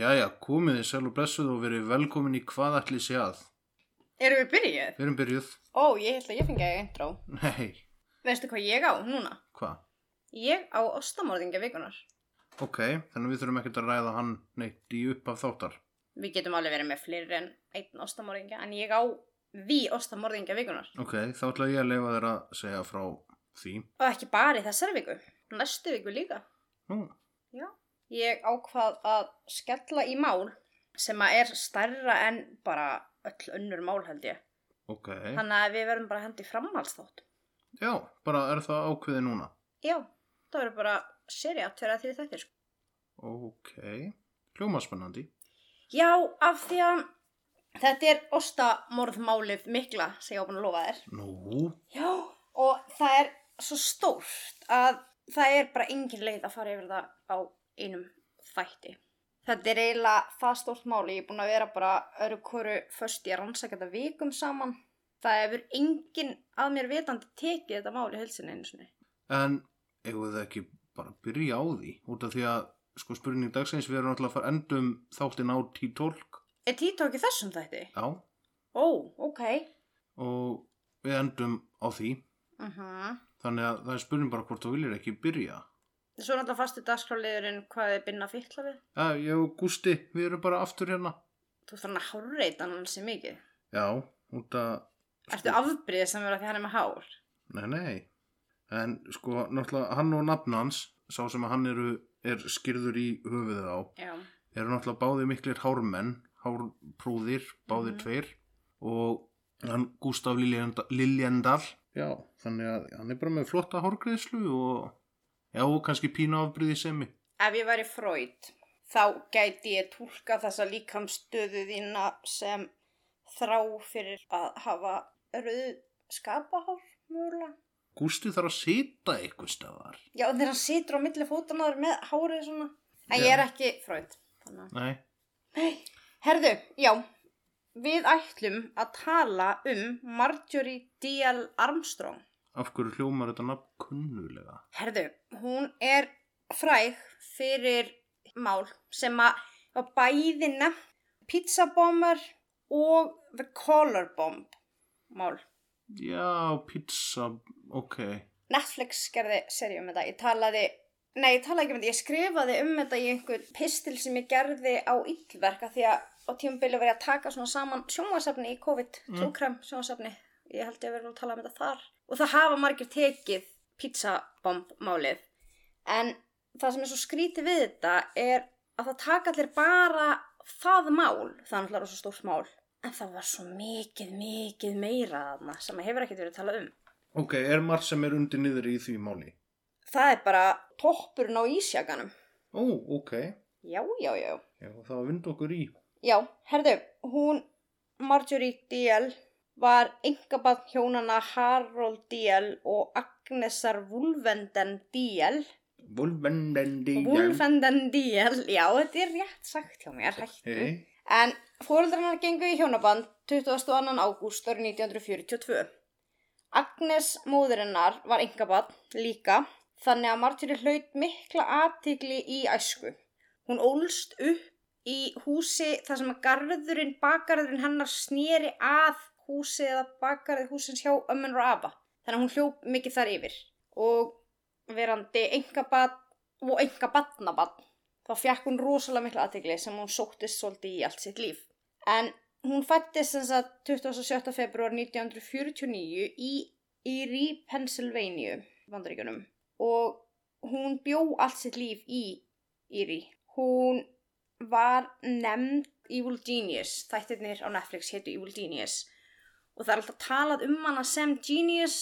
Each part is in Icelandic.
Jæja, komið þið sæl og blessuð og verið velkomin í hvað ætli sé að. Erum við byrjuð? Við erum byrjuð. Ó, ég held að ég fengi að intro. Nei, Veistu hvað ég á núna? hvað? Ég á ostamorðingja vikunar. Ok, þannig við þurfum ekkert að ræða hann neitt í upp af þáttar. Við getum alveg verið með fleiri en einn ostamorðingja, en ég á við ostamorðingja vikunar. Ok, þá ætla ég að leifa þér að segja frá því. Og ekki bara í þessari viku, næstu viku líka. Nú, Já. Ég ákvað að skella í mál sem að er stærra en bara öll önnur mál held ég. ok. Þannig að við verðum bara hendi framhaldsþátt. Já, bara er það ákveði núna. Já, það verður bara seri að tverja því þetta. Ok, hljóma spennandi. Já, af því að þetta er ostamorðmálið mikla sem ég á búin að lofa þér. Nú, Já, og það er svo stórt að það er bara engin leið að fara yfir það á einum þætti. Þetta er eiginlega það stórt máli, ég er búin að vera bara öru hverju först í að rannsaka þetta vikum saman. Það hefur engin að mér vitandi tekið þetta máli helsinni einu sinni. en eigum við ekki bara að byrja á því? Út af því að, sko, spurning dagsins, við erum alltaf að fara endum þáttinn á T12. Er Tito ekki þessum þætti? Já, Ó, ok. og við endum á því. Uh Þannig að það er spurning bara hvort þú viljir ekki byrja. Svo er náttúrulega fasti dagskráliðurinn hvað er binna fylla við. Já, ég og Gústi, við erum bara aftur hérna. Þú þarf hann að hárreita hann sem mikið. Já, út að... Ertu afbríðið sem verður að því hann er með hár? Nei, nei. En sko, náttúrulega hann og nafn hans, sá sem að hann eru, er skýrður í höfuðið á, Já. eru náttúrulega báðir miklir hármenn, hárprúðir, báðir Mhm. tveir og hann Liljendal, Liljendal, já, þannig að hann er bara með flotta hárgreðslu og já, kannski pína afbríði semi. Ef ég væri fröyd, þá gæti ég tólka þessa líkamstöðu þína sem þrá fyrir að hafa rauð skapahár, mögulega. Gústi þarf að sita eitthvað staðar. Já, hann situr á milli fótunar með hárið svona. En Já. ég er ekki að- Nei, Nei. Herðu, já, við ætlum að tala um Marjorie D.L. Armstrong. Af hverju hljómar þetta nafn kunnulega? Herðu, hún er fræg fyrir mál sem að bæði nefnt pizzabomber og the color bomb mál. Já, pizza, ok. Netflix gerði serið um þetta. Ég talaði, nei, ég talaði ekki um þetta. Ég skrifaði um þetta í einhver pistil sem ég gerði á illverka því að á tímabili var ég að taka svona saman sjónvarsefni í COVID, mm. trúkræm sjónvarsefni. Ég held ég að vera að tala um þetta þar. Og það hafa margir tekið pizzabombmálið. En það sem er svo skrítið við þetta er að það taka allir bara það mál. Það er svo stórt mál. En það var svo mikið, mikið meira þarna sem hefur ekkert verið að tala um. Ok, er margt sem er undir niður í því máli? Það er bara toppurinn á ísjaganum. Ó, ok. Já, já, já. Já, það var vind okkur í. Já, herðu, hún, Marjorie D.L. var engabann hjónana Harold D.L. og Agnesar Wolvenden D.L. Volvendendi. Wolvenden D.L. Já, þetta er rétt sagt hjá mér, hættu. Hey. En fóreldrarnar gengu í hjónaband 22. ágúst árið 1942. Agnes móðurinnar var engabann líka, þannig að Marjorie hlaut mikla aðtigli í æsku. Hún ólst upp í húsi þar sem að garðurinn, bakgarðurinn hennar snýri að húsi eða bakgarðið húsins hjá ömmun og afa. Þannig að hún hljóp mikið þar yfir. Og verandi engabann og engabannabann þá fekk hún rosalega mikla aðtegli sem hún sóttist svolítið í allt sitt líf. En hún fættist þess að 27. februar 1949 í Erie, Pennsylvania, vandaríkunum. Og hún bjó allt sitt líf í Erie. Hún var nefnd Evil Genius, þættirnir á Netflix hétu Evil Genius. Og það er alltaf talað um hana sem Genius,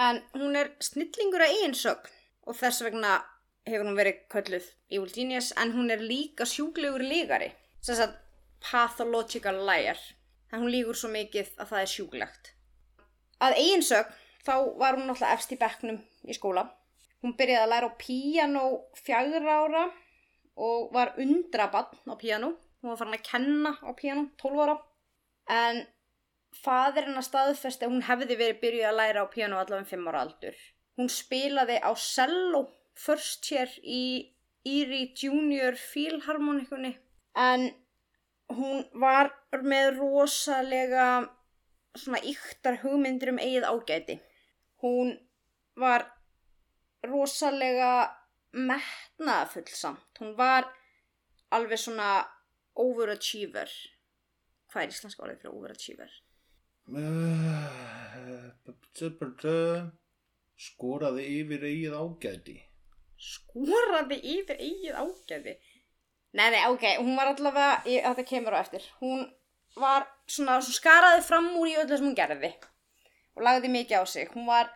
en hún er snillingur að eiginsögn. Og þess vegna hefur hún verið kölluð Evil Genius en hún er líka sjúklegur lígari sem sagt pathological liar. En hún lígur svo mikið að það er sjúklegt. Að eiginsögn þá var hún náttúrulega efst í bekknum í skóla. Hún byrjaði að læra á píano fjagra ára og var undrabann á píano hún var farin að kenna á píano 12 ára. En fadir hennar staðfesti að hún hefði verið byrjuð að læra á píano allavega um 5 ára aldur hún spilaði á cello first year í Erie Junior Philharmonikunni en hún var með rosalega svona yktar hugmyndir um eigið ágæti. Hún var rosalega metnaðafullsamt. Hún var alveg svona overachiever. Hvað er íslenska orðið fyrir overachiever? Skoraði yfir eigið ágæti. Skoraði yfir eigið ágæti? Nei, nei, ok, hún var allavega, ég, þetta kemur á eftir. Hún var svona, svona skaraði fram úr í öllu sem hún gerði og lagði mikið á sig. Hún var,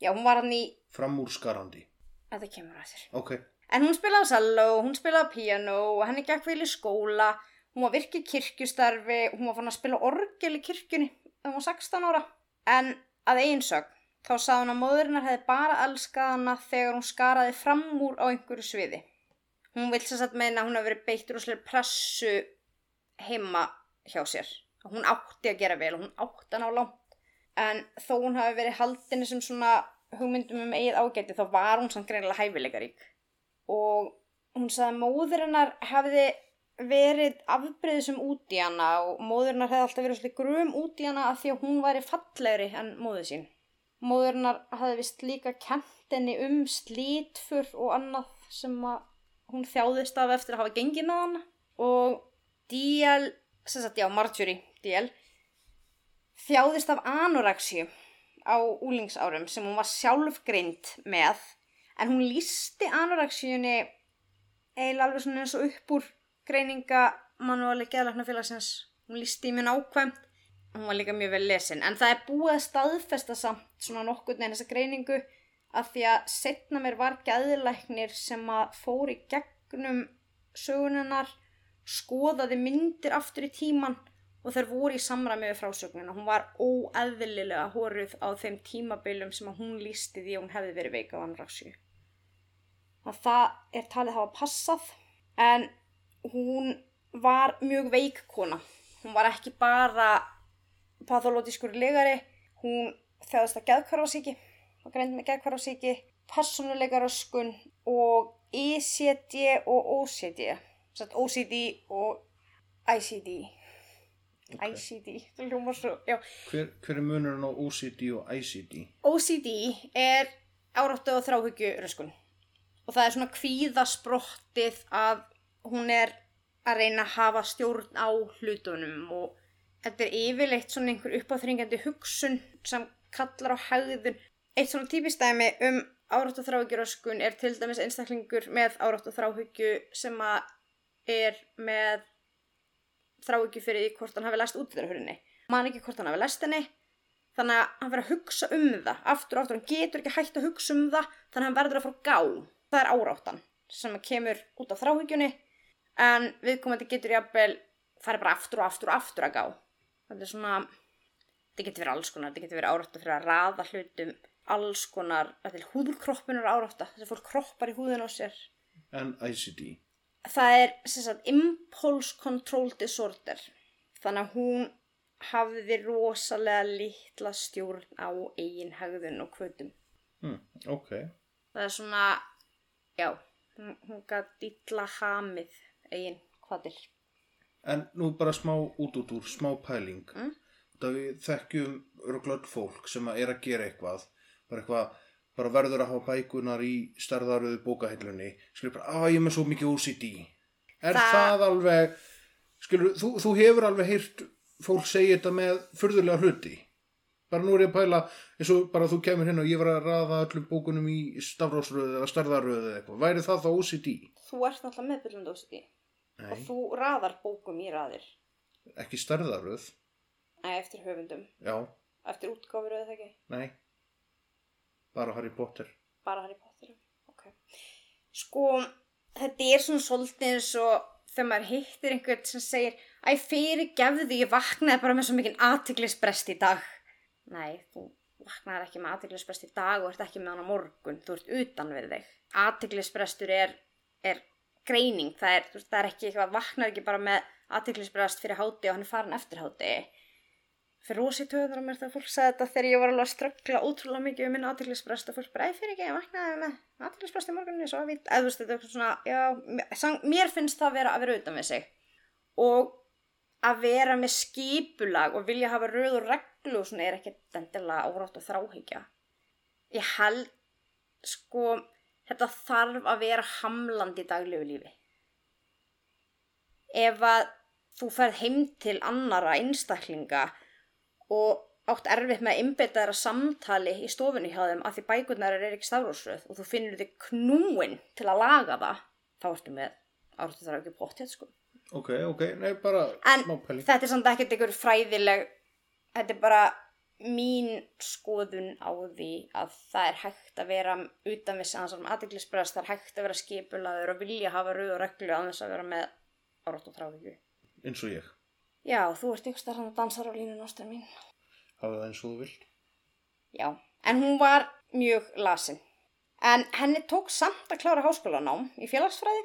já, hún var hann í, Framúrskarandi. þetta kemur á eftir. Ok. En hún spilaði cello, hún spilaði piano, henni gekk vel í skóla, hún var virkið kirkjustarfi, hún var fann að spila orgel í kirkjunni þegar hún var 16 ára. En að einsögn, þá sagði hún að móðurinnar hefði bara elskað hana þegar hún skaraði fram úr á einhverju sviði. Hún vil sem sagt meina að hún hafi verið beittur og slir pressu heima hjá sér. Hún átti að gera vel og hún átti að ná langt. En þó hún hafi verið haldinni sem svona hugmyndum um eigið ágæti þá var hún samt greinilega hæfileikarík og hún sagði að móður hennar hefði verið afbreyðisum út í hana og móður hennar hefði alltaf verið svolítið grum út í hana af því að hún væri fallegri en móður sín. Móður hennar hefði vist líka kent henni um slítfur og annað sem að hún þjáðist af eftir að hafa gengið með hana og D.L. sem sagt já, Marjorie D.L. þjáðist af anoraxíu á úlingsárum sem hún var sjálf greind með en hún lísti anoraxíunni eiginlega alveg svona eins og upp úr greininga manuáli geðlæknafélagsins hún lísti í mjög nákvæmt hún var líka mjög vel lesin en það er búið að staðfesta samt svona nokkurn veginn þessa greiningu af því að setna mér var geðlæknir sem að fór í gegnum sögununnar skoðaði myndir aftur í tíman og þær voru í samræmi við frásögnuna. Hún var óeðlilega horruð á þeim tímabilum sem að hún lísti því að hún hefði verið veika á anraksju. Og það er talið hafa passað en hún var mjög veik kona. Hún var ekki bara patholótiskur legari, hún þjáðist að geðkvarfasíki og greint með geðkvarfasíki, personuleikaröskun og ECD og OCD. Satt OCD og ICD. Ok. ICD, það hljómar svo. Hver, hver er munurinn á OCD og ICD? OCD er áráttu og þráhyggju röskun og það er svona kvíðasprottið að hún er að reyna að hafa stjórn á hlutunum og þetta er yfirleitt svona einhver uppáþringandi hugsun sem kallar á hegðun. Eitt svona típist dæmi um áráttu og þráhyggju röskun er til dæmis einstaklingur með áráttu og þráhyggju sem að er með þráhyggju fyrir því hvort hann hafi læst útverðarhörunni. Man ekki hvort hann hafi læst henni þannig að hann verður að hugsa um það aftur og aftur, hann getur ekki hægt að hugsa um það þannig að hann verður að fara gá það er áráttan sem kemur út af þráhyggjunni en viðkomandi getur jafnvel farið bara aftur og aftur og aftur að gá. Þetta er svona þetta getur verið alls konar, þetta getur verið árátta fyrir að raða hlutum alls konar, þetta er húðurkroppunar árátta þess að fólk kroppar í húðin á sér. En ICD? það er sagt impulse control disorder. Þannig að hún hafði rosalega litla stjórn á eigin hegðun og kvötum Hmm, ok. það er svona já, hún, hún gæti illa hamið eigin kvadir En nú bara smá út út úr, smá pæling. Mm. Það við þekkjum örglöld fólk sem að er að gera eitthvað, bara eitthvað, bara verður að hafa bækunar í stærðaröðu bókahillunni, skilur bara, að ég er með svo mikið OCD. Er Það- það, alveg, skilur, þú, þú hefur alveg heyrt fólk segja þetta með furðulega hluti. Bara nú er ég að pæla, eins og bara þú kemur hérna og ég var að raða öllum bókunum í stafrósröðu eða stærðaröðu eða eitthvað. Væri það þá OCD? þú ert náttúrulega meðbyllandi OCD og Nei, þú raðar bókum í raðir ekki stærðaröð. Nei, eftir höfundum, Já, eftir útgáfur eða ekki nei. Bara Harry Potter. bara Harry Potter ok sko, þetta er svona svolítið eins og þegar maður hittir einhvern sem segir Æ, fyrir gefðu, ég vaknaði bara með svo mikinn aðtiklisbrest í dag. Nei, þú vaknaði ekki með aðtiklisbrest í dag og ert ekki með hann á morgun. Þú ert utan við þig. Aðtiklisbrestur er, er greining. Það er, veist, það er ekki eitthvað, vaknaði ekki bara með aðtiklisbrest fyrir háti og hann er farin eftir háti. Fyrir rosi töður á mér þegar fólk sagði þetta þegar ég var alveg að ströggla ótrúlega mikið um minn aðtiklisbrest og fólk bara, æ, fyrir ekki, ég vaknaði með aðtiklisbrest í morgunni, svo að vít. Eða þú veist, þetta er svona, já, mér- mér finnst það vera að vera utan við sig. Og að vera með skipulag og vilja hafa röð og reglu og svona er ekki endilega árátt og þráhyggja. Ég held, sko, þetta þarf að vera hamlandi í daglegu lífi. Ef að þú ferð heim til annara einstaklinga og átt erfitt með að innbytta þeirra samtali í stofunni hjá þeim að því bækurnar er ekki stafrósröð og þú finnur þig knúin til að laga það, þá ertu með árátt og þráhyggju bóttið, sko. Ok, ok, nei, bara En þetta er samt ekkert einhver fræðileg, þetta er bara mín skoðun á því að það er hægt að vera utan við sannsum aðeglisbrast, það er hægt að vera skipulaður og vilja hafa rauð og reglu á þess að vera með árátt og þráhyggju. Eins og ég. Já, þú ert ykkur starfan að dansar á línu náttúrulega mín. Hafa það eins og þú vilt. Já, en hún var mjög lasin. En henni tók samt að klára háskólanám í félagsfræði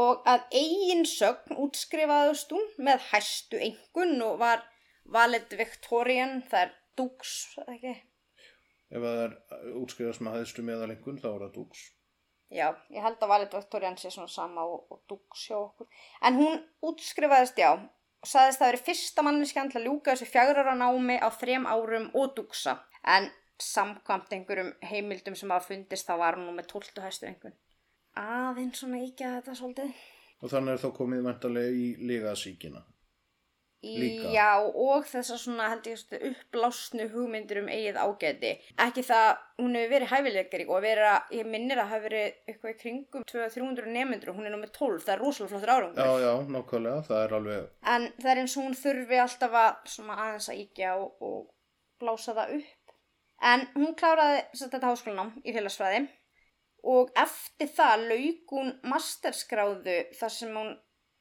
og að eigin sögn útskrifaðust hún með hæstu engun og var valedictorian, það er dúks, eða ekki? Ef það er útskrifast með hæðstu meðalengun, þá er það dúks. Já, ég held að valedictorian sé svona sama og, og dúks hjá okkur. En hún útskrifaðist, já, og saðist það verið fyrsta manneskjan til að ljúka þessu fjagur ára námi á þrem árum og dúksa. En samkvæmt einhverjum heimildum sem hafa fundist þá var hún með 12 hæstu einhvern. Aðeins svona ekki að þetta svolítið. Og þannig er þá komið mæntalega í ligasíkina. Líka. Já, og þessar svona held ég uppblásnu hugmyndir um eigið ágæti. Ekki það, hún hefur verið hæfileikari og verið að, ég minnir að hafa verið eitthvað í kringum 200-300 nemyndur og hún er nú með 12, það er rosalega flottur árangur. Já, já, nákvæmlega, það er alveg, En það er eins og hún þurfi alltaf að svona aðeins að íkja og, og blása það upp. En hún kláraði þetta háskólanám í félagsfræði og eftir það lauk hún masterskráðu þar sem hún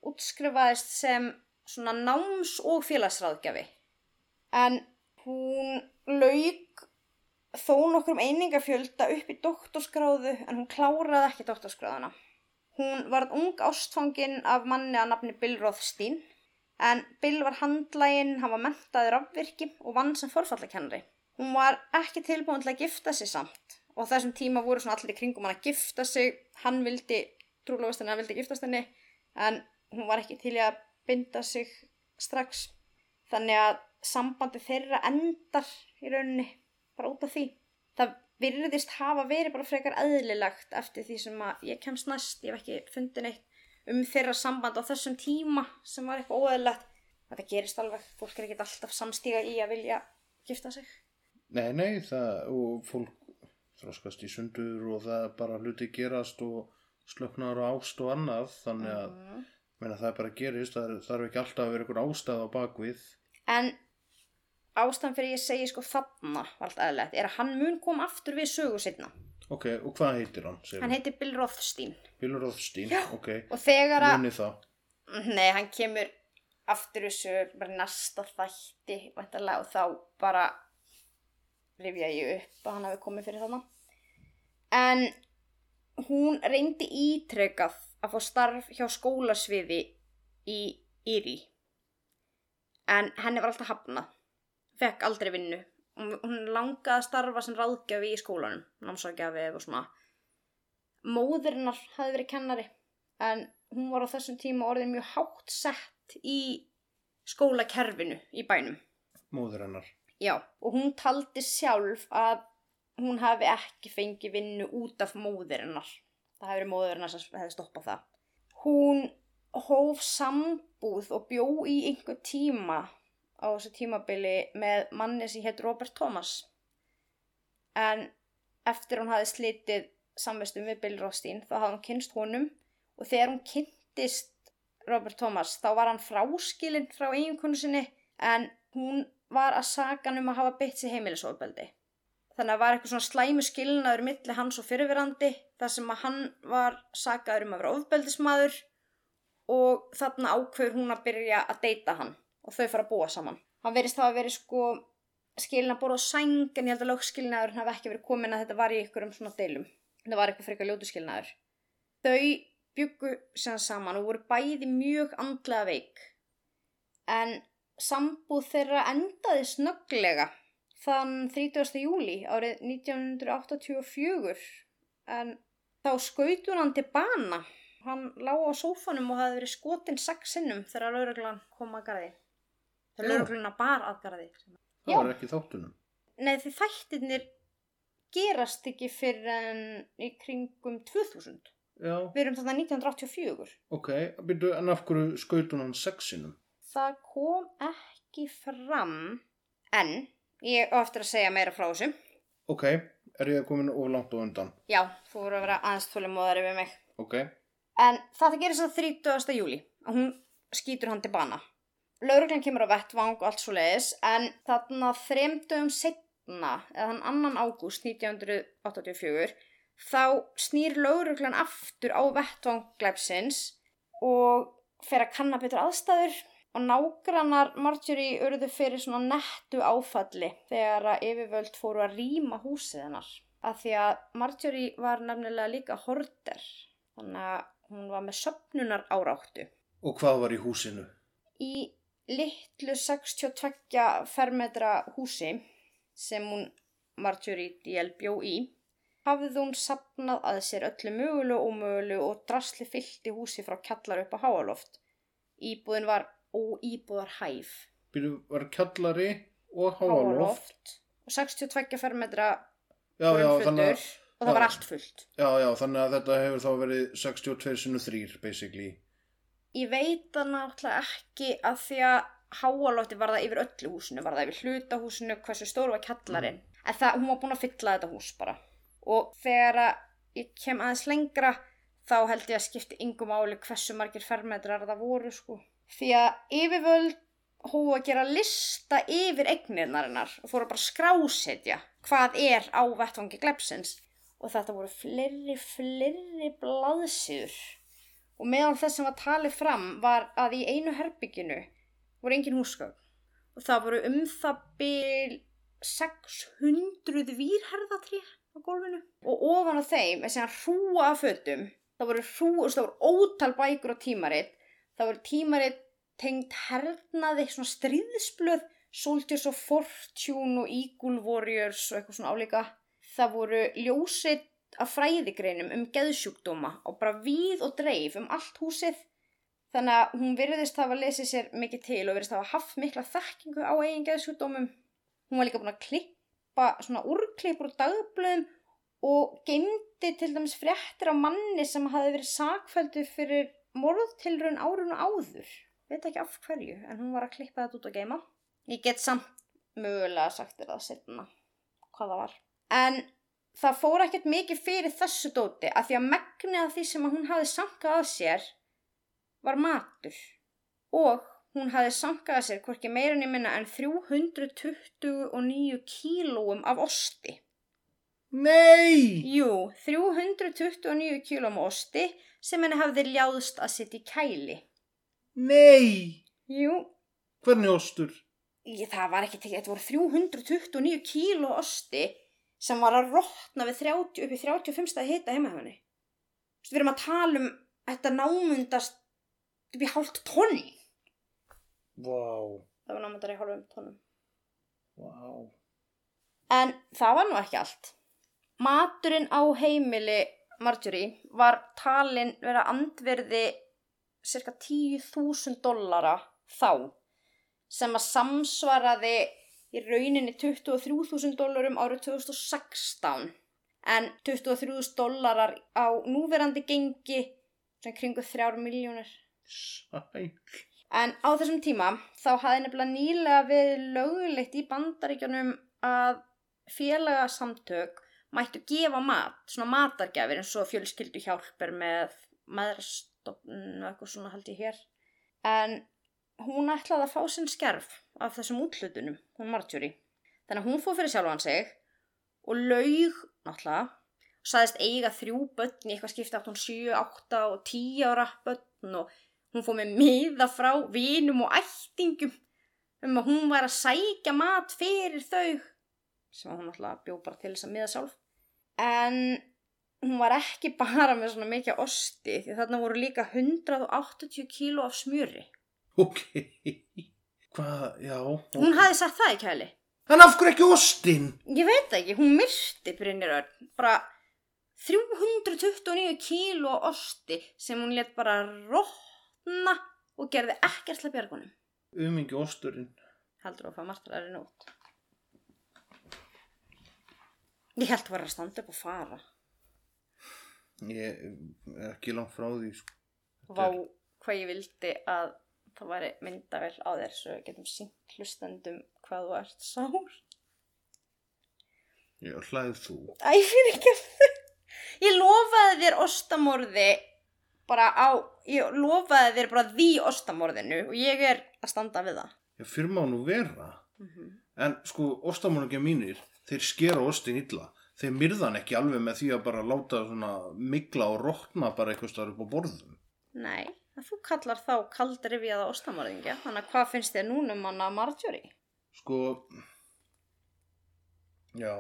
útskrifaðist sem svona náms- og félagsráðgjafi. En hún lauk þó nokkrum einingafjölda upp í doktorskráðu en hún kláraði ekki doktorskráðuna. Hún varð ung ástfangin af manni að nafni Bill Rothstein en Bill var handlægin, hann var mentaður afvirki og vann sem forfallakennari. Hún var ekki tilbúin til að gifta sig samt og þessum tíma voru svona allir í kringum hann að gifta sig. Hann vildi, trúlega veist henni, hann vildi giftast henni en hún var ekki til að binda sig strax. Þannig að sambandi þeirra endar í rauninni bara út af því. Það virðist hafa verið bara frekar eðlilegt eftir því sem að ég kemst næst. Ég hef ekki fundið neitt um þeirra samband á þessum tíma sem var eitthvað óeðlilegt. Þetta gerist alveg, fólk er ekki alltaf samstíga í að vilja gifta sig. nei, nei, það, og fólk þroskast í sundur og það bara hluti gerast og slöknar á ást og annað, þannig að, Mhm. Meina það bara gerist, það er- þarf ekki alltaf að vera einhver ástæð á bakvið. En ástæðan fyrir ég segi sko þarna allt eðlilegt er að hann mun kom aftur við sögu setna. Ok, og hvað heitir hann? Hann heitir Bill Rothstein Bill Rothstein, ok, og þegar að muni það. Nei, hann kemur aftur þessu bara í næsta þætti og þá bara rifja ég upp að hann hafi komið fyrir þarna. En hún reyndi ítrekað að fá starf hjá skólasviði í Íri. En henni var alltaf hafnað. Fekk aldrei vinnu. Hún langaði að starfa sem ráðgjafi í skólanum, námsráðgjafi og svona. Móðurinnar hafði verið kennari en hún var á þessum tíma orðin mjög hátt sett í skólakerfinu í bænum. Móður hennar. Já, og hún taldi sjálf að hún hafi ekki fengið vinnu út af móðurinnar. Það hefði verið móðurinnar sem hefði stoppað það. Hún hóf sambúð og bjó í einhver tíma á þessu tímabili með manni sem hétt Robert Thomas. En eftir hún hafi slitið samvistum við Bill Rothstein þá hafði hún kynst honum og þegar hún kynntist Robert Thomas þá var hann fráskilinn frá eiginkonu sinni en hún var að saka hann um að hafa beitt sig heimilisofbeldi. Þannig að var eitthvað svona slæmu skilnaður milli hans og fyrirverandi þar sem að hann var sakaður um að vera ofbeldismadur og þarna ákveður hún að byrja að deyta hann og þau fara að búa saman. Hann verist það að veri sko skilin að borða á sæng en ég held að lögskilnaður hafi ekki verið komin að þetta var í ykkur um svona deilum. Þetta var eitthvað frekar ljótu skilnaður. Þau byggu sem saman og voru bæði mjög andlega veik en sambúð þeirra endaði snögglega þann 30. júli árið 1984 en þá skautur hann til bana. Hann lág á sófanum og hafði verið skotinn sex sinnum þegar lauruglan kom að garði. Þegar laurugluna bar að garði. Það Já. var ekki þáttunum. Nei því þættirnir gerast ekki fyrir en í kringum 2000. Já, Við erum þarna 1984. ok. Byrju, en af hverju skautun hann sexinum? Það kom ekki fram en ég á eftir að segja meira frá þessu. Ok, er ég komin of langt og undan? Já, þú voru að vera aðeins þólimóðari við mig. Ok, En það gerist það 30. júli og hún skýtur hann til bana. Lauruglan kemur á vettvang og allt svo leiðis en þarna þremdögum setna, eða þann annan ágúst 1984, þá snýr lauruglan aftur á vettvang glæpsins og fer að kanna betur aðstæður og nágrannar Marjorie urðu fyrir svona nettu áfalli þegar að yfirvöld fóru að rýma húsið hennar. Af því að Marjorie var nefnilega líka horter, þannig að hún var með söpnunar áráttu. og hvað var í húsinu? Í litlu 62 fermetra húsi sem hún Marjorie D.L. bjó í, hafði hún sapnað að sér öllu mögulegu og ómögulegu og drasli fyllti húsi frá kjallar upp á háaloft. Íbúðin var óíbúðar hæf. Byrju, var kjallari og háaloft? og 62 fermetra Já, já, þannig að, og það var allt fullt. já, já, þannig að þetta hefur þá verið 62 sinu 3, basically. Ég veit það náttúrulega ekki að því að háalótti var það yfir öllu húsinu, var það yfir hlutahúsinu, hversu stór var kjallarinn. En það, hún var búin að fylla þetta hús bara. Og þegar ég kem aðeins lengra, þá held ég að skipti yngum áli hversu margir fermetrar það voru, sko. Því að yfirvöld hófu að gera lista yfir eignirnarinnar og fóru bara að skrásetja hvað er á vettvangi glepsins. Og þetta voru fleiri, fleiri blaðsýður. Og meðan þess sem var talið fram var að í einu herbygginu voru engin húsgögn. Og það voru um það byl 600 výrherðatrí á gólfinu. Og ofan á þeim er síðan hrúa af fötum. Það voru hrúa, það voru ótal bækur og tímarit. Það voru tímarit tengt hernaði, svona stríðsblöð, Soldiers of Fortune og Eagle Warriors og eitthvað svona álíka. Það voru ljósitt af fræðigreinum um geðsjúkdóma og bara víð og dreif um allt húsið. Þannig að hún virðist hafa lesið sér mikið til og virðist hafa haft mikla þekkingu á eigin geðsjúkdómum. Hún var líka búin að klippa svona úrklippur og dagblöðum og geymdi til dæmis fréttir á manni sem hafi verið sakfældu fyrir morðtilrun árun og áður. Veit ekki af hverju, en hún var að klippa þetta út og geima. Ég get samt mögulega sagt þér það setna hvað það var. En það fór ekkert mikið fyrir þessu dóti að því að megnið af því sem að hún hafi sankað að sér var matur og hún hafi sankað að sér hvorki meirinni minna en 329 kílóum af osti. Nei! Jú, 329 kílóum af osti sem henni hafði ljáðst að setja í kæli. Nei! Jú, Hvernig ostur? ég, það var ekki þetta voru 329 kíló osti sem var að rotna við 30, upp í 35 stað hita heima henni. Við erum að tala um þetta námundast upp í hálft tonn. Vá, Það var námundar í hálfum tonnum. vá. En það var nú ekki allt. Maturinn á heimili Marjorie var talin vera andverði cirka 10.000 dollara þá sem að samsvaraði í rauninni 23.000 dollarum árið 2016 en 23.000 dollarar á núverandi gengi sem kringu 3 miljónir. Sæl. En á þessum tíma þá hafði nefnilega nýlega verið lögulegt í bandaríkjunum að félagasamtök mættu gefa mat, svona matargjafir eins og fjölskyldu hjálpar með maðurstofn og eitthvað svona held ég hér. En hún ætlaði að fá sinn skerf af þessum útlutunum, hún Marjorie. Þannig að hún fór fyrir sjálfan sig og laug, náttúrulega, saðist eiga þrjú börn í eitthvað skipti átt hún 7, 8 og 10 ára börn og hún fór með miða frá vinum og ættingum um að hún var að sækja mat fyrir þau sem hún alltaf bjó bara til þess að miða sjálf en hún var ekki bara með svona mikið osti því þarna voru líka 180 kíló af smjöri Ok, hvað, já. hún hafði sagt það í kæli En af hverju ekki ostin? ég veit ekki, hún myrti Brynjar Örn bara 329 kíló osti sem hún let bara rotna og gerði ekkert til björgunum Umingi osturinn. heldur þú að fá martraðari nót ég held að vera að standa upp og fara Ég er ekki langt frá því, sko. Vá, hvað ég vildi að það væri myndavel á þér svo getum sínt hlustendum hvað þú ert sár. Já, hlæð þú. Æ, fyrir ekki að þau. Ég lofaði þér ostamorði bara á, ég lofaði þér bara því ostamorðinu og ég er að standa við það. Já, fyrir má nú vera. Mm -hmm. En sko, ostamónungja mínir, þeir skera ostin illa. Þeir myrðan ekki alveg með því að bara láta svona mikla og rótna bara eitthvað starf upp á borðum. Nei, en þú kallar þá kaldrifjaða ostamorðingja, þannig að hvað finnst þér núna um hana Marjorie? Sko, já,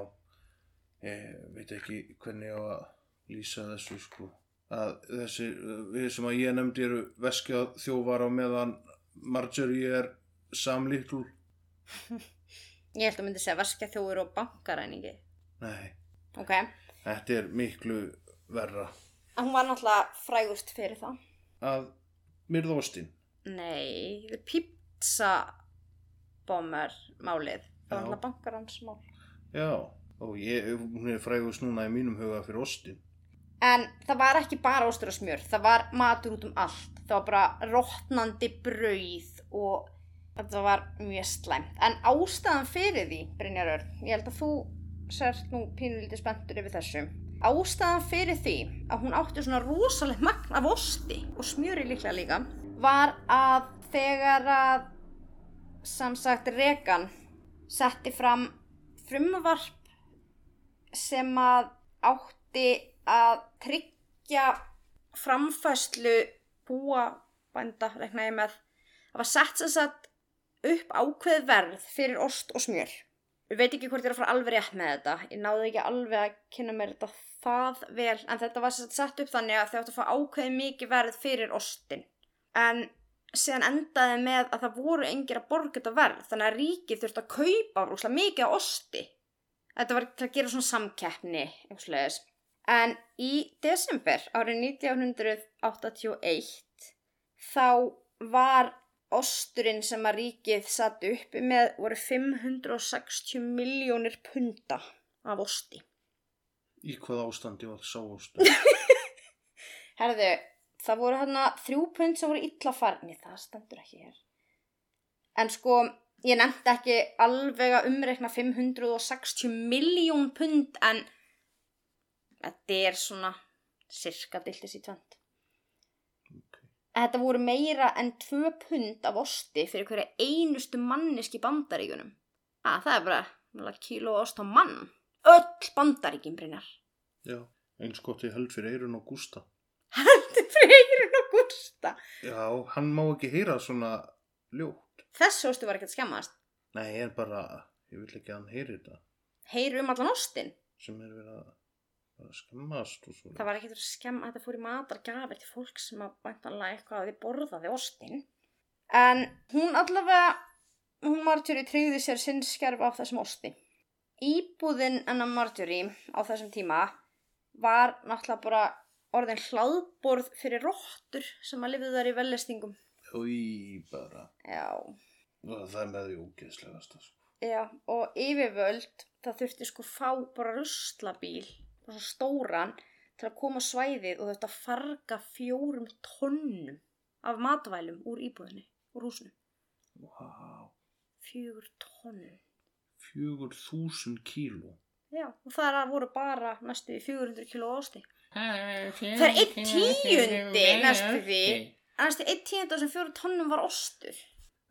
ég veit ekki hvernig ég á að lýsa þessu, sko. Að þessi, við sem að ég nefndi eru veskjað þjófar á meðan Marjorie er samlíktul. Ég held að myndi segja verskja þjóður og bankaræningi. Nei, Ok, þetta er miklu verra. en hún var náttúrulega frægust fyrir það. Að myrða ostin. Nei, the pizza bomber málið. Það var náttúrulega bankarænsmál. Já, og ég, hún er frægust núna í mínum huga fyrir ostin. En það var ekki bara ostur og smjör, það var matur út um allt. Það var bara rótnandi brauð og þetta var mjög slæmt. En ástæðan fyrir því, Brynjar Örn, ég held að þú sért nú pínulítið spenntur yfir þessu. Ástæðan fyrir því að hún átti svona rosalegt magn af osti og smjöri líklega líka var að þegar að samsagt Regan setti fram frumvarp sem að átti að tryggja framfæslu búabænda, rekna ég með, það var sett sem sagt upp ákveð verð fyrir ost og smjör. Ég veit ekki hvort ég er að fara alveg rétt með þetta, ég náði ekki alveg að kynna mér þetta það vel, en þetta var sett upp þannig að þau áttu að fá ákveð mikið verð fyrir ostin. En síðan endaði með að það voru engir að borga þetta verð, þannig að ríkið þurfti að kaupa rúslega mikið á osti. Þetta var til að gera svona samkeppni, eitthvað slegis. En í desember árið 1981 þá var osturinn sem að ríkið satt uppi með voru 560 miljónir punta af osti. Í hvað ástandi var sá ostur? Herðu, það voru hérna þrjú pund sem voru illa farni, það stendur ekki hér. En sko, ég nefndi ekki alveg að umreikna 560 miljón pund en þetta er svona cirka diltis í tvönd. Ok. Þetta voru meira en 2 pund af osti fyrir hverja einustu manneski bandaríkunum. Að það er bara kíló ost á mann. Öll bandaríkin brinnar. Já, eins gott ég held fyrir eirun og Gústa. Þetta er freyrun og gústa. Já, hann má ekki heyra svona ljótt. Þessi ostu var ekkert skemmast. Nei, ég er bara, ég vil ekki að hann heyri þetta. Heyru um allan ostin. Sem er verið að, að skemmast og svo. Það var ekkert að skemma, þetta fór í matargjafir til fólk sem að bæntanlega eitthvað að þið borðaði ostin. En hún allavega, hún Marjorie tryggði sér sinn skerf af þessum osti. Íbúðin enna Marjorie á þessum tíma var náttúrulega bara orðin hlaðborð fyrir róttur sem að lifið þar í vellestingum. Új, bara. Já, Og það er með því ógeðslegast. Sko. já, og yfirvöld, það þurfti sko fá bara ruslabíl, bara svo stóran, til að koma á svæðið og þetta farga fjórum tonnum af matvælum úr íbúðinni, úr húsinu. Vá, Fjögur tonnum. fjögur þúsund kíló. Já, og það voru bara næstu í 400 kíló ásti. Það er einn tíundi næstu því. Næstu einn tíund af þessum fjórum tonnum var ostur.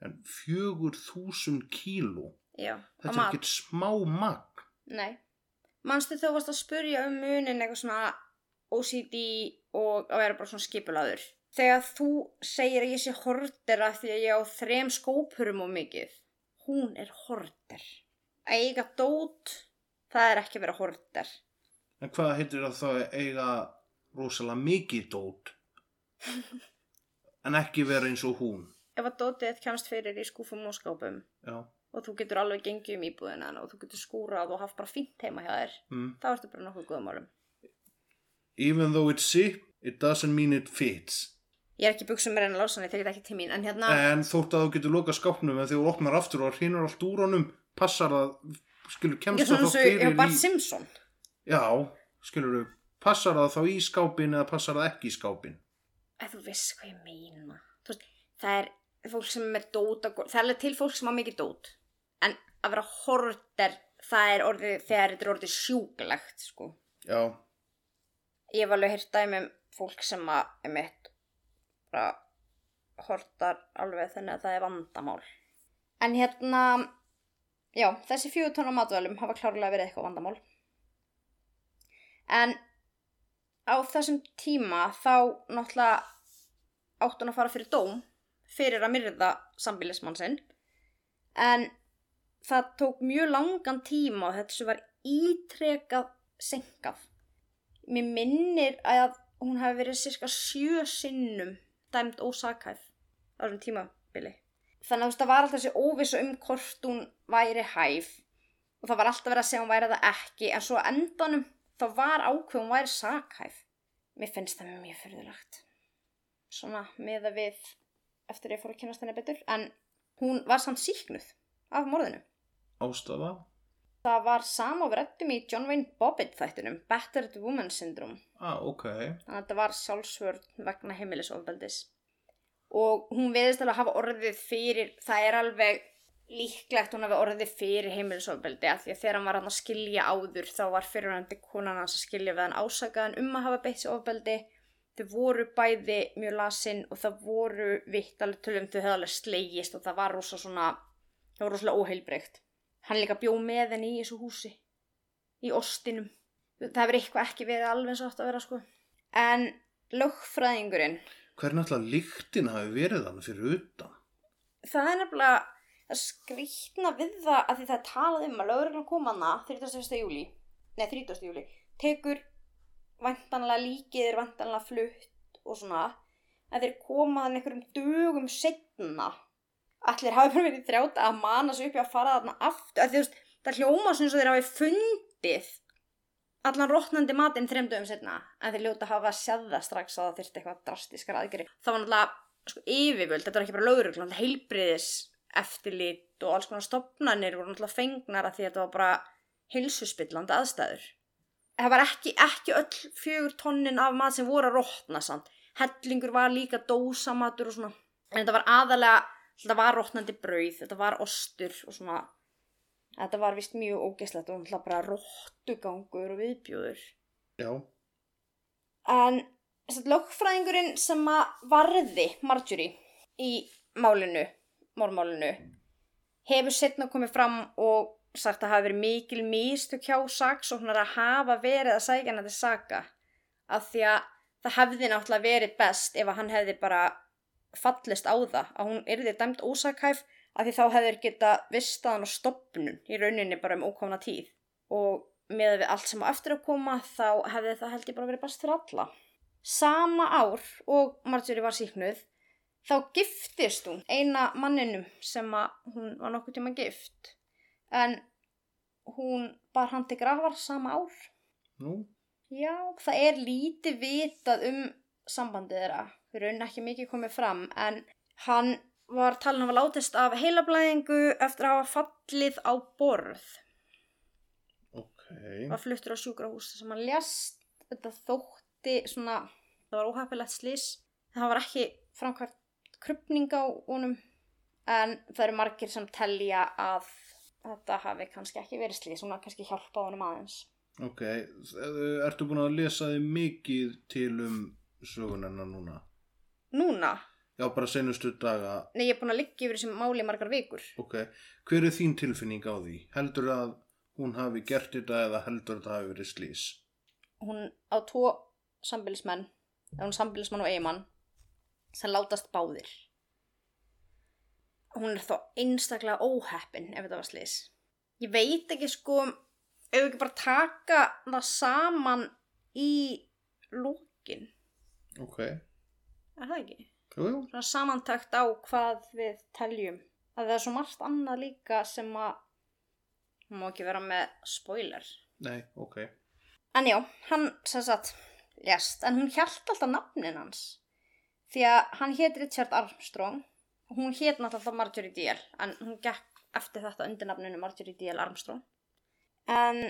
En fjögur þúsund kíló. Já, á Þetta er mat. ekkert smá magn. Nei. Manstu þú varst að spurja um munin eitthvað svona OCD og að vera bara svona skipulaður þegar þú segir að ég sé horter af því að ég á þrem skópurum og mikið hún er horter að eiga dót það er ekki að vera horter En hvað heitir það þá að eiga rosalega mikið dót? en ekki vera eins og hún. ef að dótið kemst fyrir í skúfum og skápum Já. Og þú getur alveg gengið um íbúðina og þú getur skúrað og haft bara fínt heima hjá þér Mm. þá ertu bara nokkuð góðum málum Even though it's zip, it doesn't mean it fits. ég er ekki buksum með reyna lásan ég tekið ekki til mín en hérna En þótt að þú getur loka skápnum en þegar þú opnar aftur og hrinur allt úr honum, passar það, skilur, kemst er það þá fyrir ég Bart í... Simpson Já, skilur, passar það þá í skápin eða passar það ekki í skápin? að þú veist hvað ég meina það er fólk sem er dót það er til fólk sem á mikið dót en að vera horter það er orðið þegar þetta er orðið sjúklegt sko. Já, ég hef alveg heyrt dæmi um fólk sem að er mitt bara hortar alveg þannig að það er vandamál. En hérna já, þessi fjögur tónar matvælum hafa klárlega verið eitthvað vandamál. En á þessum tíma þá náttúrulega átt hún að fara fyrir dóm fyrir að myrða sambílismann sinn. En það tók mjög langan tíma og sem var ítrekað senkað mér minnir að hún hafi verið cirka sjö sinnum dæmt ósakæð á þessum tímabili. Þannig að þú veist það var alltaf þessi óvissa um hvort hún væri hæf og það var alltaf verið að segja hún væri það ekki en svo endanum þá var ákveð hún væri sakhæf. Mér finnst það mjög fyrðulegt svona með að við eftir ég fór að kynast henni betur en hún var samt síknuð af morðinu ástafa. það var sama og við rættum í John Wayne Bobbitt þættunum Battered Woman Syndrome Ah, ok. þannig að þetta var sjálfsvörn vegna heimilisofbeldis og hún veðist alveg að hafa orðið fyrir það er alveg líklegt hún hafi orðið fyrir heimilisofbeldi af því að þegar hann var hann að skilja áður þá var fyrirvændi konan hans að skilja við hann ásakaðan um að hafa beitt sér ofbeldi þau voru bæði mjög lasin og það voru vitt alveg tölum þau hefði alveg slegist og það var rosa svona það var rosalega óheilbreykt hann líka bjó með henni í þessu húsi í ostinum það hefur eitthvað ekki verið alveg eins og átt að vera sko en lögfræðingurinn Hvernig alltaf líktin hafi verið hann fyrir utan? það er nefnilega að skrýtna við það að því það er talað um að lögreglan kom hana 31. júli nei 30. júli tekur vantanlega líkið er vantanlega flutt og svona að þeir koma þannig einhverjum dögum setna allir hafi bara verið þrjáta að mana sig upp í að fara þarna aftur. Að því veist það hljóma og þeir hafi fundið allan rótnandi matinn þreim dögum setna en þeir ljóta hafa það strax að það þyrfti eitthvað drastiskar aðgeri það var náttúrulega sko, yfirvöld, þetta var ekki bara lögreglan heilbriðis eftirlit og alls konar stopnarnir voru náttúrulega fengnar að því að þetta var bara heilsuspillandi aðstæður. Það var ekki, ekki öll fjögur tonnin af mat sem voru að rótna samt. Hellingur var líka dósamatur og svona. En þetta var aðalega, þetta var rótnandi brauð þetta var ostur og svona. Þetta var vist mjög ógeslegt og náttúrulega bara róttugangur og viðbjóður. Já. En að lögfræðingurinn sem að varði Marjorie í málinu, mormálinu, hefur setna komið fram og sagt að hafa verið mikil mistök hjá saksóknar að hafa verið að sækja hana til saka. Af því að það hefði náttúrulega verið best ef að hann hefði bara fallist á það að hún yrði dæmt ósakhæf af því þá hefur geta vistaðan og stopnun í rauninni bara um ókomna tíð og með við allt sem á eftir að koma þá hefði það held ég bara verið best fyrir alla. Sama ár og Marjorie var síknuð þá giftist hún eina manninum sem að hún var nokkuð tíma gift en hún bar hann til grafar sama ár. Nú, Já, það er lítið vitað um sambandið þeirra. Raunin ekki mikið komið fram en hann var talin að hafa látist af heilablæðingu eftir að hafa fallið á borð. ok. var fluttur á sjúkrahús sem hann lést þetta þótti svona það var óhæfilegt slís það var ekki framkvæmt krupning á honum en það eru margir sem telja að þetta hafi kannski ekki verið slís har kannski hjálpað honum aðeins Ok, ertu búin að lesa þig mikið til um sögunenna núna? Núna, Já, bara senustu daga. nei ég er búin að liggja yfir þessum máli margar vikur Ok, hver er þín tilfinning á því? Heldur að hún hafi gert þetta eða heldur þetta hafi verið slís. Hún á tvo sambilismenn, eða hún sambilismann og eigimann, sem látast báðir. Hún er þó einstaklega óheppin ef þetta var slís. Ég veit ekki sko, ef við ekki bara taka það saman í lókin, Ok, er það ekki? jú, jú. Svona samantakt á hvað við teljum. Að það er svo margt annað líka sem að, hún má ekki vera með spoiler. Nei, ok. En já, hann sem sagt lést, en hún hjælt alltaf nafnin hans. Því að hann hétt Richard Armstrong, hún hétt náttúrulega Marjorie Deal, en hún gekk eftir þetta undir nafninu Marjorie Deal Armstrong. En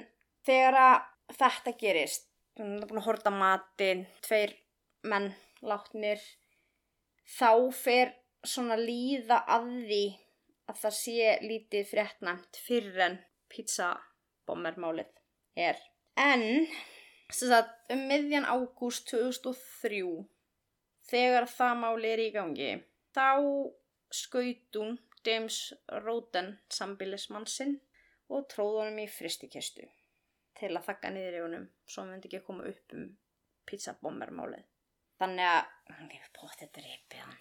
þegar að þetta gerist, hún er búin að horta matinn, tveir menn látnir, þá fer svona líða að því að það sé lítið fréttnæmt fyrir en pizzabommermálið er. En, sagt, um miðjan ágúst 2003, þegar það máli er í gangi, þá skaut hún James Roden sambilismannsinn og tróð honum í fristikistu til að þakka niður í honum svo hann myndi ekki koma upp um pizzabommermálið. Þannig að hann hefur bótt þetta reypið hann.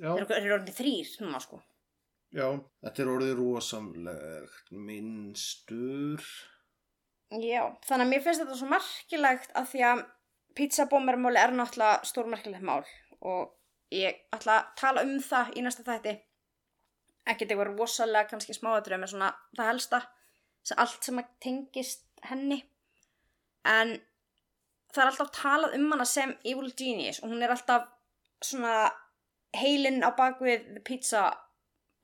Já, Þeir eru orðið þrýr núna sko. já, þetta er orðið rosamlegt minnstur. Já, þannig að mér finnst þetta svo merkilegt að því að pizzabombermáli er náttúrulega stórmerkilegt mál og ég ætla að tala um það í næsta þætti. Ekkert eitthvað rosalega kannski smáatrið með svona það helsta, sem allt sem að tengist henni. En það er alltaf talað um hana sem Evil Genius og hún er alltaf svona heilinn á bakvið The Pizza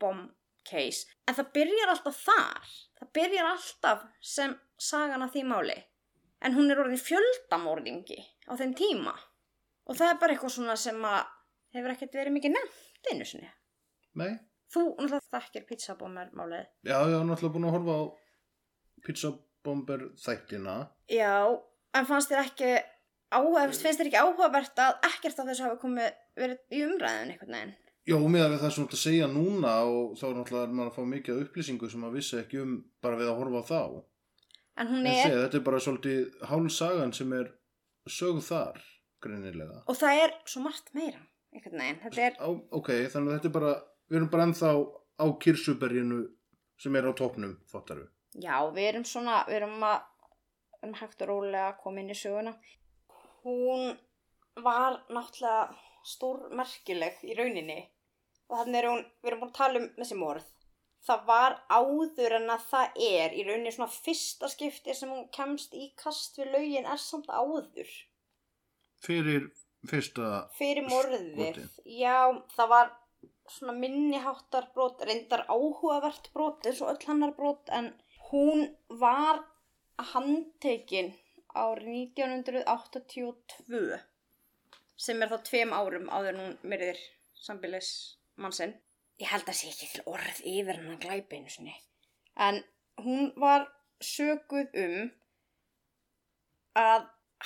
Bomb Case. En það byrjar alltaf þar. Það byrjar alltaf sem sagan af því máli. En hún er orðin fjöldamorðingi á þeim tíma. Og það er bara eitthvað svona sem að hefur ekkert verið mikið nefnt einu sinni. Nei, Þú náttúrulega þekkir pizzabomber málið. já, ég hef náttúrulega búin að horfa á pizzabomber þættina. Já, en fannst þér ekki áhugavert, finnst þér ekki áhugavert að ekkert af þessu hafi komið verið í umræðin einhvern veginn? Já, með að við það sem þú ert að segja núna og þá er maður að fá mikið upplýsingu sem maður vissi ekki um bara við að horfa á þá. En hún er, segja, þetta er bara svolítið hálsagan sem er sögð þar, greinilega. og það er svo margt meira einhvern veginn. Þetta er, Á, ok, þannig að þetta er bara, við erum bara ennþá á kirsuberginu sem er á topnum, fattar við. já, við erum svona, við erum að, erum hægt og rólega að koma inn í söguna. Hún var náttúrulega stórmerkileg í rauninni og þannig er hún, við erum búin að tala um þessi morð. Það var áður en að það er í rauninni svona fyrsta skipti sem hún kemst í kast við lögin er samt áður. Fyrir fyrsta, Fyrir morðið. Brotið. Já, það var svona minniháttar brot, reyndar áhugavert brot eins og öll hannar brot en hún var handtekin árið 1982 sem er þá tveim árum áður hún myrðir sambilis mannsinn. Ég held að sé ekki til orð yfir hann að glæpa einu sinni. En hún var söguð um að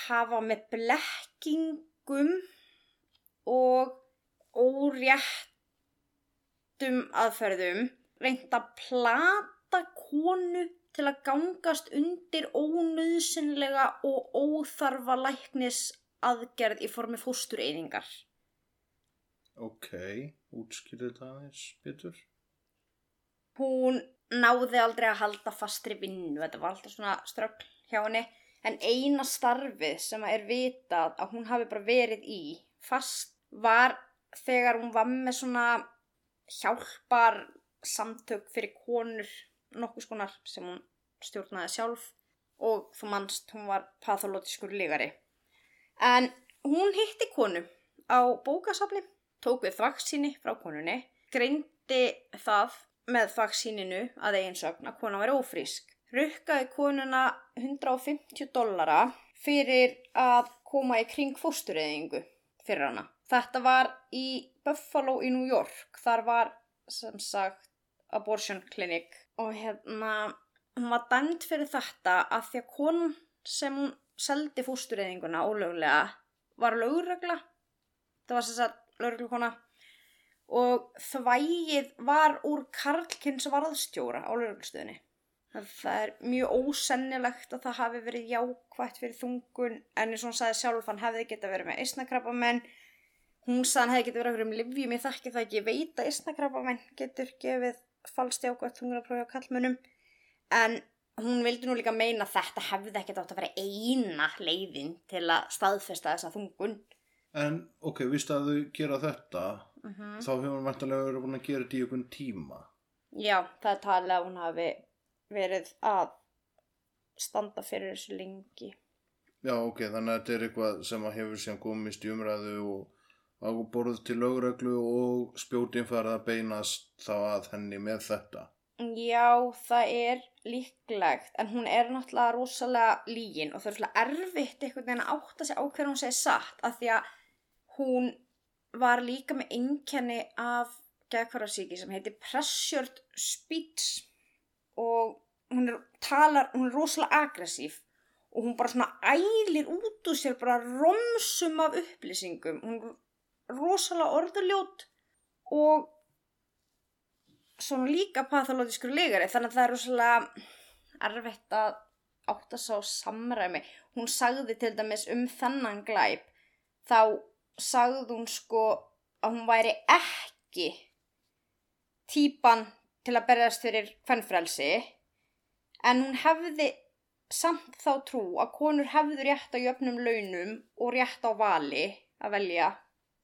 hafa með blekkingum og óréttum aðferðum reynt að plata konu til að gangast undir ónöðsynlega og óþarfa læknis aðgerð í formi fóstureyðingar. ok, útskýrðu þetta aðeins, Pétur. Hún náði aldrei að halda fastri vinnu, þetta var alltaf svona ströggl hjá henni, en eina starfið sem er vitað að hún hafi bara verið í fast var þegar hún var með svona hjálpar samtök fyrir konur nokkuð skonar sem hún stjórnaði sjálf og þú mannst hún var patholótiskur lígari. En hún hitti konu á bókasafni, tók við þvaksíni frá konunni, greindi það með þvaksíninu að eiginsögn að kona væri ófrísk. Rukkaði konuna 150 dollara fyrir að koma í kring fóstureyðingu fyrir hana. Þetta var í Buffalo í New York. Þar var sem sagt abortion clinic og hérna hún var dæmt fyrir þetta að því að konan sem hún seldi fóstureyðinguna ólöglega var lögregla. Það var sem sagt lögreglukona og þvægið var úr Karlkins varðstjóra á lögreglustöðinni. að það er mjög ósennilegt að það hafi verið jákvætt fyrir þungun en eins og hann sagði sjálf hann hefði geta verið með eisnakrabba menn hún sagði hann hefði geta verið með livjum ég þekki það ekki, ég veit að eisnakrabba menn getur gefið falskt jákvætt þungunarprófi á kallmönnum en hún vildi nú líka meina þetta hefði ekkert átt að vera eina leiðin til að staðfesta þessa þungun En, ok, víst að þau gera þetta, uh þá hefur hann vantarlega verið búin að gera þetta í einhvern tíma. Já, það er talið að hún hafi verið að standa fyrir þessu lengi. Já, ok, þannig að þetta er eitthvað sem að hefur síðan komist í umræðu og á borð til lögreglu og spjótin farið að beinast þá að henni með þetta. Já, það er líklegt, en hún er náttúrulega rosalega lígin og það er svona erfitt einhvern veginn að átta sig á hverju hún segir satt af því að hún var líka með einkenni af geðkvarðarsíki sem heitir pressured speech og hún er, talar, hún er rosalega aggressív og hún bara svona ælir út úr sér bara romsum af upplýsingum, hún rosalega orðuljót og svona líka pathológiskur legari þannig að það er rosalega erfitt að átta sá samræmi. Hún sagði til dæmis um þennan glæp þá sagði hún sko að hún væri ekki típan til að berjast fyrir kvennfrelsi en hún hefði samt þá trú að konur hefðu rétt á jöfnum launum og rétt á vali að velja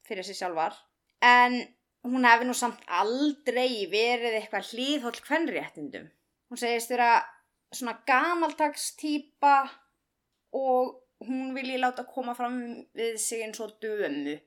fyrir sig sjálfar en hún hefði nú samt aldrei verið eitthvað hlýðhóll kvennréttindum. Hún segist vera svona gamaltags típa og hún vilji láta koma fram við sig eins og dömu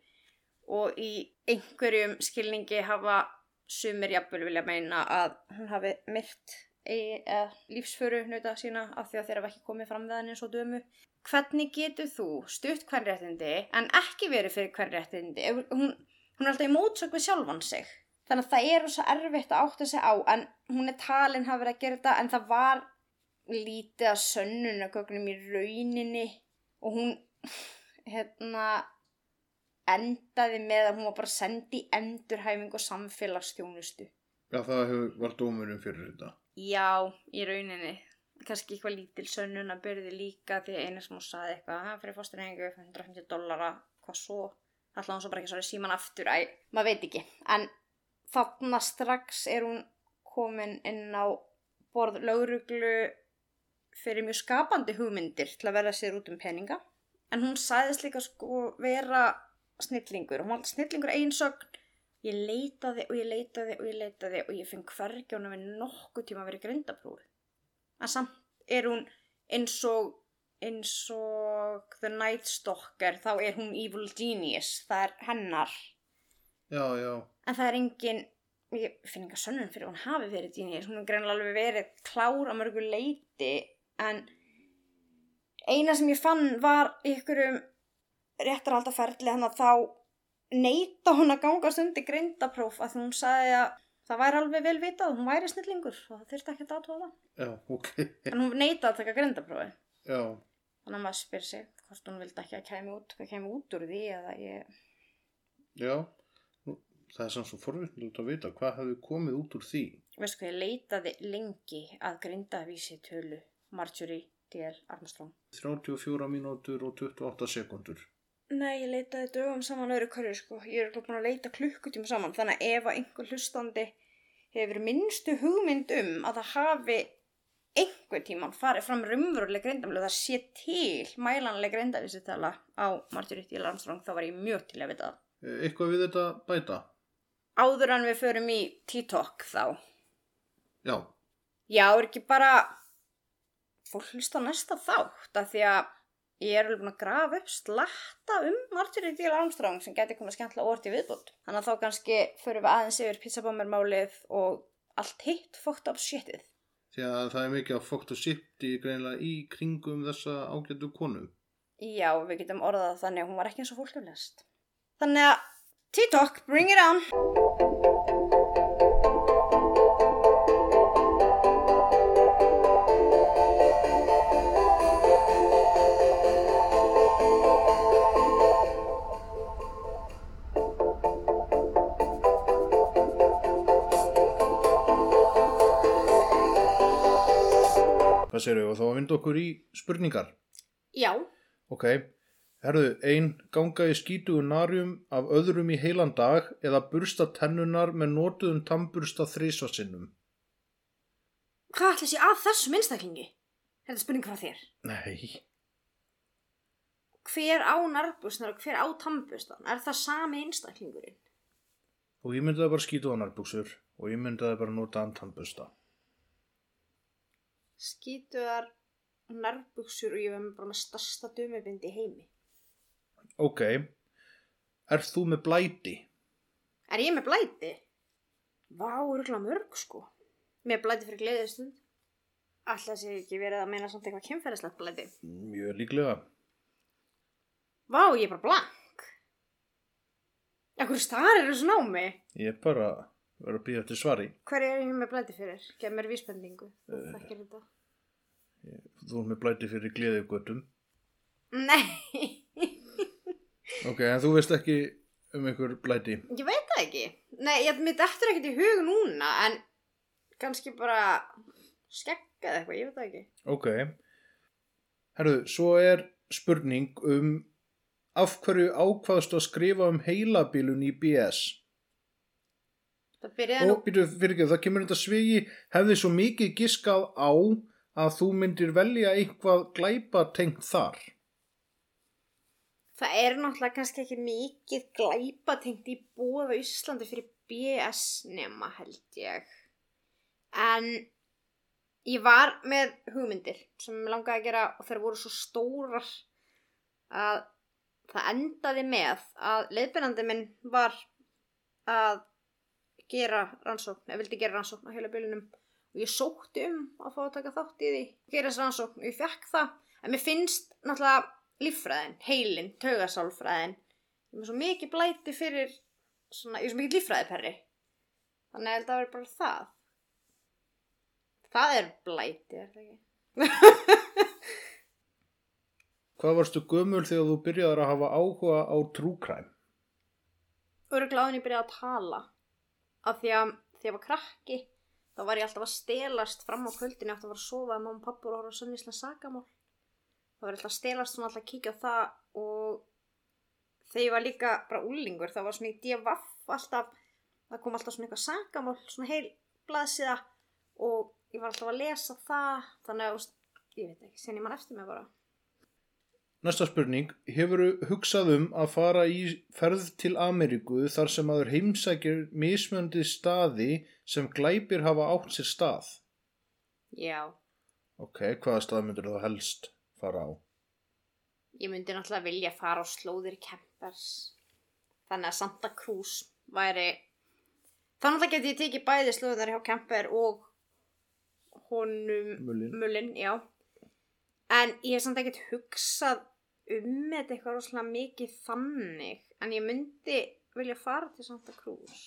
og í einhverjum skilningi hafa sumir jafnvel vilja meina að hún hafi myrt lífsföru nauta sína af því að þeirra ekki komið fram við hann eins og dömu. Hvernig getur þú stutt kvennréttindi en ekki verið fyrir kvennréttindi? Hún, hún er alltaf í mótsök við sjálfan sig. Þannig að það er svo erfitt að átta sig á en hún er talin hafa verið að gera þetta en það var lítið að sönnunagögnum í rauninni og hún hérna endaði með að hún var bara sendi endurhæfing og samfélagsstjónustu. Já, það hefur, var dómurum fyrir þetta. Já, í rauninni. Kannski eitthvað lítil sönnun að byrði líka því einu sem hún saði eitthvað, það fyrir fórsturhengu 150 dollara, hvað svo? Alltaf hann svo bara ekki svo síman aftur, æ, maður veit ekki. En þarna strax er hún komin inn á borð lauruglu fyrir mjög skapandi hugmyndir til að verða sér út um peninga. En hún sæðist líka sko vera snillingur. Hún var snillingur einsögn. Ég leitaði og ég leitaði og ég leitaði og ég finn hvergi hún að við nokkuð tíma að vera grindaprófi. En samt er hún eins og, eins og The Night Stalker, þá er hún Evil Genius. Það er hennar. Já, já. En það er engin, ég finn enga sönnum fyrir hún hafi verið Genius. Hún er greinlega alveg verið klár á mörgu leiti en eina sem ég fann var ykkur um réttarhaldaferli hann að þá neita hún að ganga stundi grindapróf að hún sagði að það væri alveg vel vitað, hún væri snillingur og það þurfti ekki að aðtóða. Já, ok. En hún neita að taka grindaprófi. Já, Þannig að maður spyr sig hvort hún vildi ekki að kæmi út, hvað kæmi út úr því eða ég... já. Nú, Það er samt svo forvittnilegt að vita hvað hefði komið út úr því. Veistu hvað, ég leitaði lengi að grindavísi tölu Marjorie D.L. Armstrong. 34 mínútur og 28 sekundur. Nei, ég leitaði dögum saman öðru hverju sko. Ég er búin að leita klukkutíma saman. Þannig að ef að einhver hlustandi hefur minnstu hugmynd um að það hafi einhver tíman farið fram raunveruleg greindamlega það sé til mælanleg greindavísitala á Marjorie D.L. Armstrong þá var ég mjög til að vita það. Eitthvað við þetta bæta? Áður en við förum í TikTok þá. Já, Já, er ekki bara fólk hlusta næsta þátt af því að ég er alveg búin að grafa upp slatta um Marjorie D.L. Armstrong sem geti komið skemmtilega orð til viðbútt. Þannig að þá kannski förum við aðeins yfir pizzabombermálið og allt hitt fókt upp shitið. því að það er mikið að fókt og sipti greinilega í kringum þessa ágætu konu. Já, við getum orðað þannig að hún var ekki eins og fólk hefur lest. Þannig að TikTok, bring it on! Hvað séru og þá að vinda okkur í spurningar? Já, Ok, herðu, ein ganga í skítugu narjum af öðrum í heilan dag eða bursta tennunar með notuðum tambursta þrísvarsinnum. hvað ætla sé að þessum einstaklingi? Þetta er spurning frá þér. Nei, Hver á nærbúsnar og hver á tannbustan? Er það sami einstaklingurinn? og ég myndaði bara skítuga narbúksur og ég myndaði bara notaðan tambursta. Skítuðar nærbuksur og ég var bara með stærsta dömubindi heimi. Ok, er þú með blæti? Er ég með blæti? Vá, örgulega mörg sko. Með blæti fyrir gleðistund. Alltaf sé ekki verið að meina samt eitthvað kynferðislegt blæti. Mjög líklega. Vá, ég er bara blank. Ekkur starir þessu námi? Ég er bara verið að býða til svari. Hver er ég með blæti fyrir? Gef mér vísbendingu. Þú þekkir þetta. Þú er með blæti fyrir gleðigötum. Nei, Ok, en þú veist ekki um einhver blæti. ég veit það ekki. Nei, ég mitt eftir ekkert í hug núna, en kannski bara skegga eða eitthvað, ég veit það ekki. Ok. Herðu, svo er spurning um af hverju ákvaðstu að skrifa um heilabilun í BS? Byrjaði nú, Og býtu fyrir ekki, það kemur þetta svigi, hefði svo mikið giskað á að þú myndir velja eitthvað glæpa tengt þar. það er náttúrulega kannski ekki mikið glæpatengt í bóða Íslandi fyrir BS nema held ég. En ég var með hugmyndir sem ég langaði að gera og þær voru svo stórar að það endaði með að leiðbyrnandi minn var að gera rannsókn, eða vildi gera rannsókn á heila bylunum og ég sótti um að fá að taka þátt í því, gera þessi rannsókn og ég fekk það, en mér finnst náttúrulega líffræðin, heilin, taugasálfræðin ég er svo mikið blæti fyrir svona, ég er svo mikið líffræðiperri. Þannig að það verður bara það. Það er blæti, er það ekki? Hvað varstu gömul þegar þú byrjaðar að hafa áhuga á trúkræm? En ég byrjaði að tala af því að þegar ég var krakki þá var ég alltaf að stelast fram á kvöldinu eftir að vera að sofa að mamma og pappa voru að horfa á sönnislega sagamál þá var ég alltaf að stelast svona alltaf að kíkja á það og þegar ég var líka bara úlingur þá var svona í DFF alltaf það kom alltaf svona eitthvað sagamál svona heil blaðsíða og ég var alltaf að lesa það þannig að ég veit ekki, sen ég mann eftir mig bara Næsta spurning, hefur hugsað um að fara í ferð til Ameríku þar sem aður heimsækir mismöndi staði sem glæpir hafa átt sér stað? já, Ok, hvaða stað myndir þú helst fara á? Ég myndi náttúrulega vilja fara á slóðir campers. Þannig að Santa Cruz væri... Þannig að geti ég tekið bæði slóðunar hjá camper og honum... Mullin. Mullin, já. En ég hef samt ekkert hugsað um þetta eitthvað rosalega mikið þannig. En ég myndi vilja fara til Santa Cruz.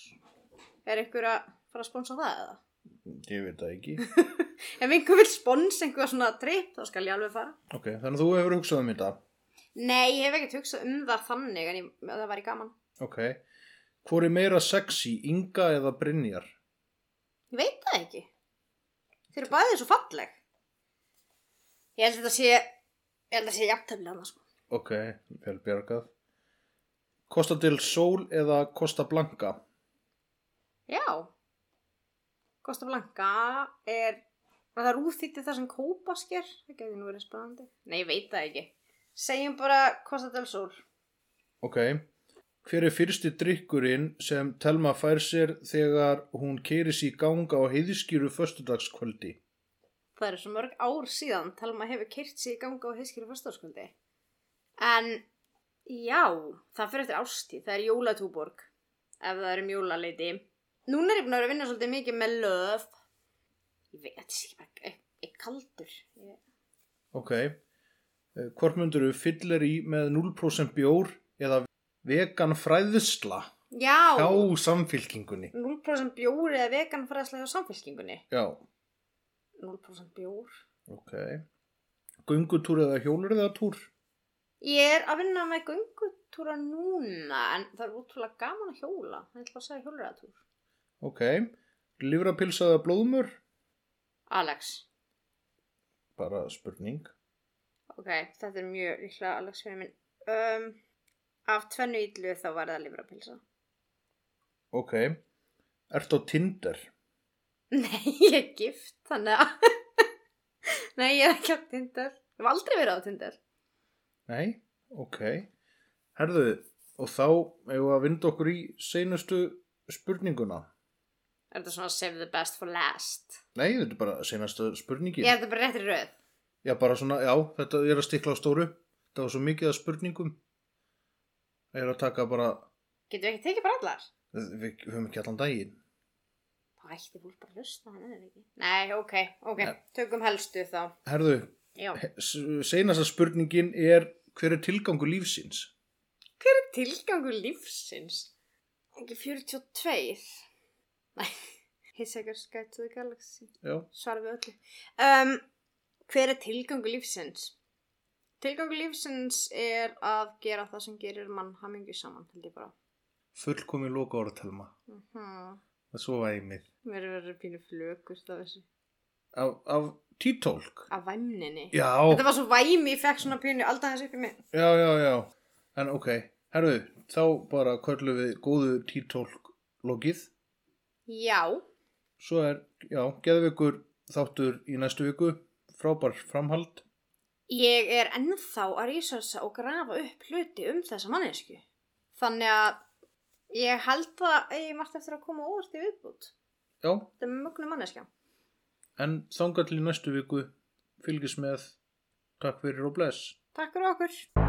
Er ykkur að fara að sponsa það eða? Ég veit það ekki. Ef einhver vil sponsa einhver svona trip, þá skal ég alveg fara. Ok, þannig að þú hefur hugsað um þetta. Nei, ég hef ekkert hugsað um það þannig en ég, það væri gaman. Ok. Hvor er meira sexy, Inga eða Brynjar? Ég veit það ekki. Þeir eru bæðið svo falleg. Ég held að þetta sé, ég held að þetta sé jafntefni annars. Ok, vel bjargað. Costa del Sol eða Costa Blanca? Já. Costa Blanca er, það rúþýtti það sem kópasker? Það geti nú verið spennandi. Nei, ég veit það ekki. Segjum bara Costa del Sol. Ok. Hver er fyrsti drikkurinn sem Telma fær sér þegar hún keirir sér í ganga á heiðskýru föstudagskvöldi? Það eru svo mörg ár síðan Telma hefur kyrt sig í ganga á heiskýru fyrstafskvöldi. En já, það fyrir eftir ástíð. Það er jólatúborg ef það er um jólaleiti. Núna er ég búin að vera að vinna svolítið mikið með löf. Ég veit, þetta sé ekki ég kaldur. Ég, Ok. Eh, Hvort myndur þú fyllir í með 0% bjór eða vegan fræðsla já, hjá samfylkingunni? 0% bjór eða veganfræðslega hjá samfélkingunni. Já, 0% bjór. ok. Gungutúr eða hjólur eða túr? Ég er að vinna með göngutúra núna en það er útrúlega gaman að hjóla. Er bara að segja hjólræðatúr. Ok. Livrapilsa eða blóðmör? Alex. bara spurning. Ok, þetta er mjög líklega alveg fyrir minn. Um, af tvennu ídlu þá var það livrapilsa. Ok. Ertu á Tinder? Nei, ég er gift, þannig að... Nei, ég er ekki á Tinder. Ég hef aldrei verið á Tinder. Nei, ok. Herðu, og þá hefur að vinda okkur í seinustu spurninguna. Er þetta svona save the best for last? Nei, þetta er bara seinustu spurningin. Ég er þetta bara réttir röð. Já, bara svona, já, þetta er að stikla á stóru. Það var svo mikið af spurningum. Það er að taka bara, Getum við ekki tekið bara allar? við, við höfum ekki allan daginn. Það ætti fólk bara að hlusta, hann er ekki. Nei, ok, ok. Nei. Tökum helstu þá. Herðu, Já. seinasta spurningin er hver er tilgangur lífsins? Hver er tilgangur lífsins? Ekki 42? Nei. Hitchhiker's Guide to the Galaxy. Já, Svara við öllu. Um, hver er tilgangur lífsins? Tilgangur lífsins er að gera það sem gerir mann hamingju saman, held ég bara. fullkomi loka orðtelma. Mm er svo væmið. Mér er verið pínu flökust af þessu. Af, af títólk? Af væmninni. Já, Þetta var svo væmi, ég fekk svona pínu alltaf þessu upp í mig. já, já, já. En ok, herðu, þá bara kvörlum við góðu títólk lokið. Já. Svo er, já, geðveikur þáttur í næstu viku. Frábær framhald. Ég er ennþá að researcha og grafa upp hluti um þessa mannesku. Þannig að ég held að ég margt eftir að koma óvart í viðbútt. Já, Þetta er mögnu manneskja. en í næstu viku. Fylgis með. Takk fyrir og bless. Takk fyrir okkur.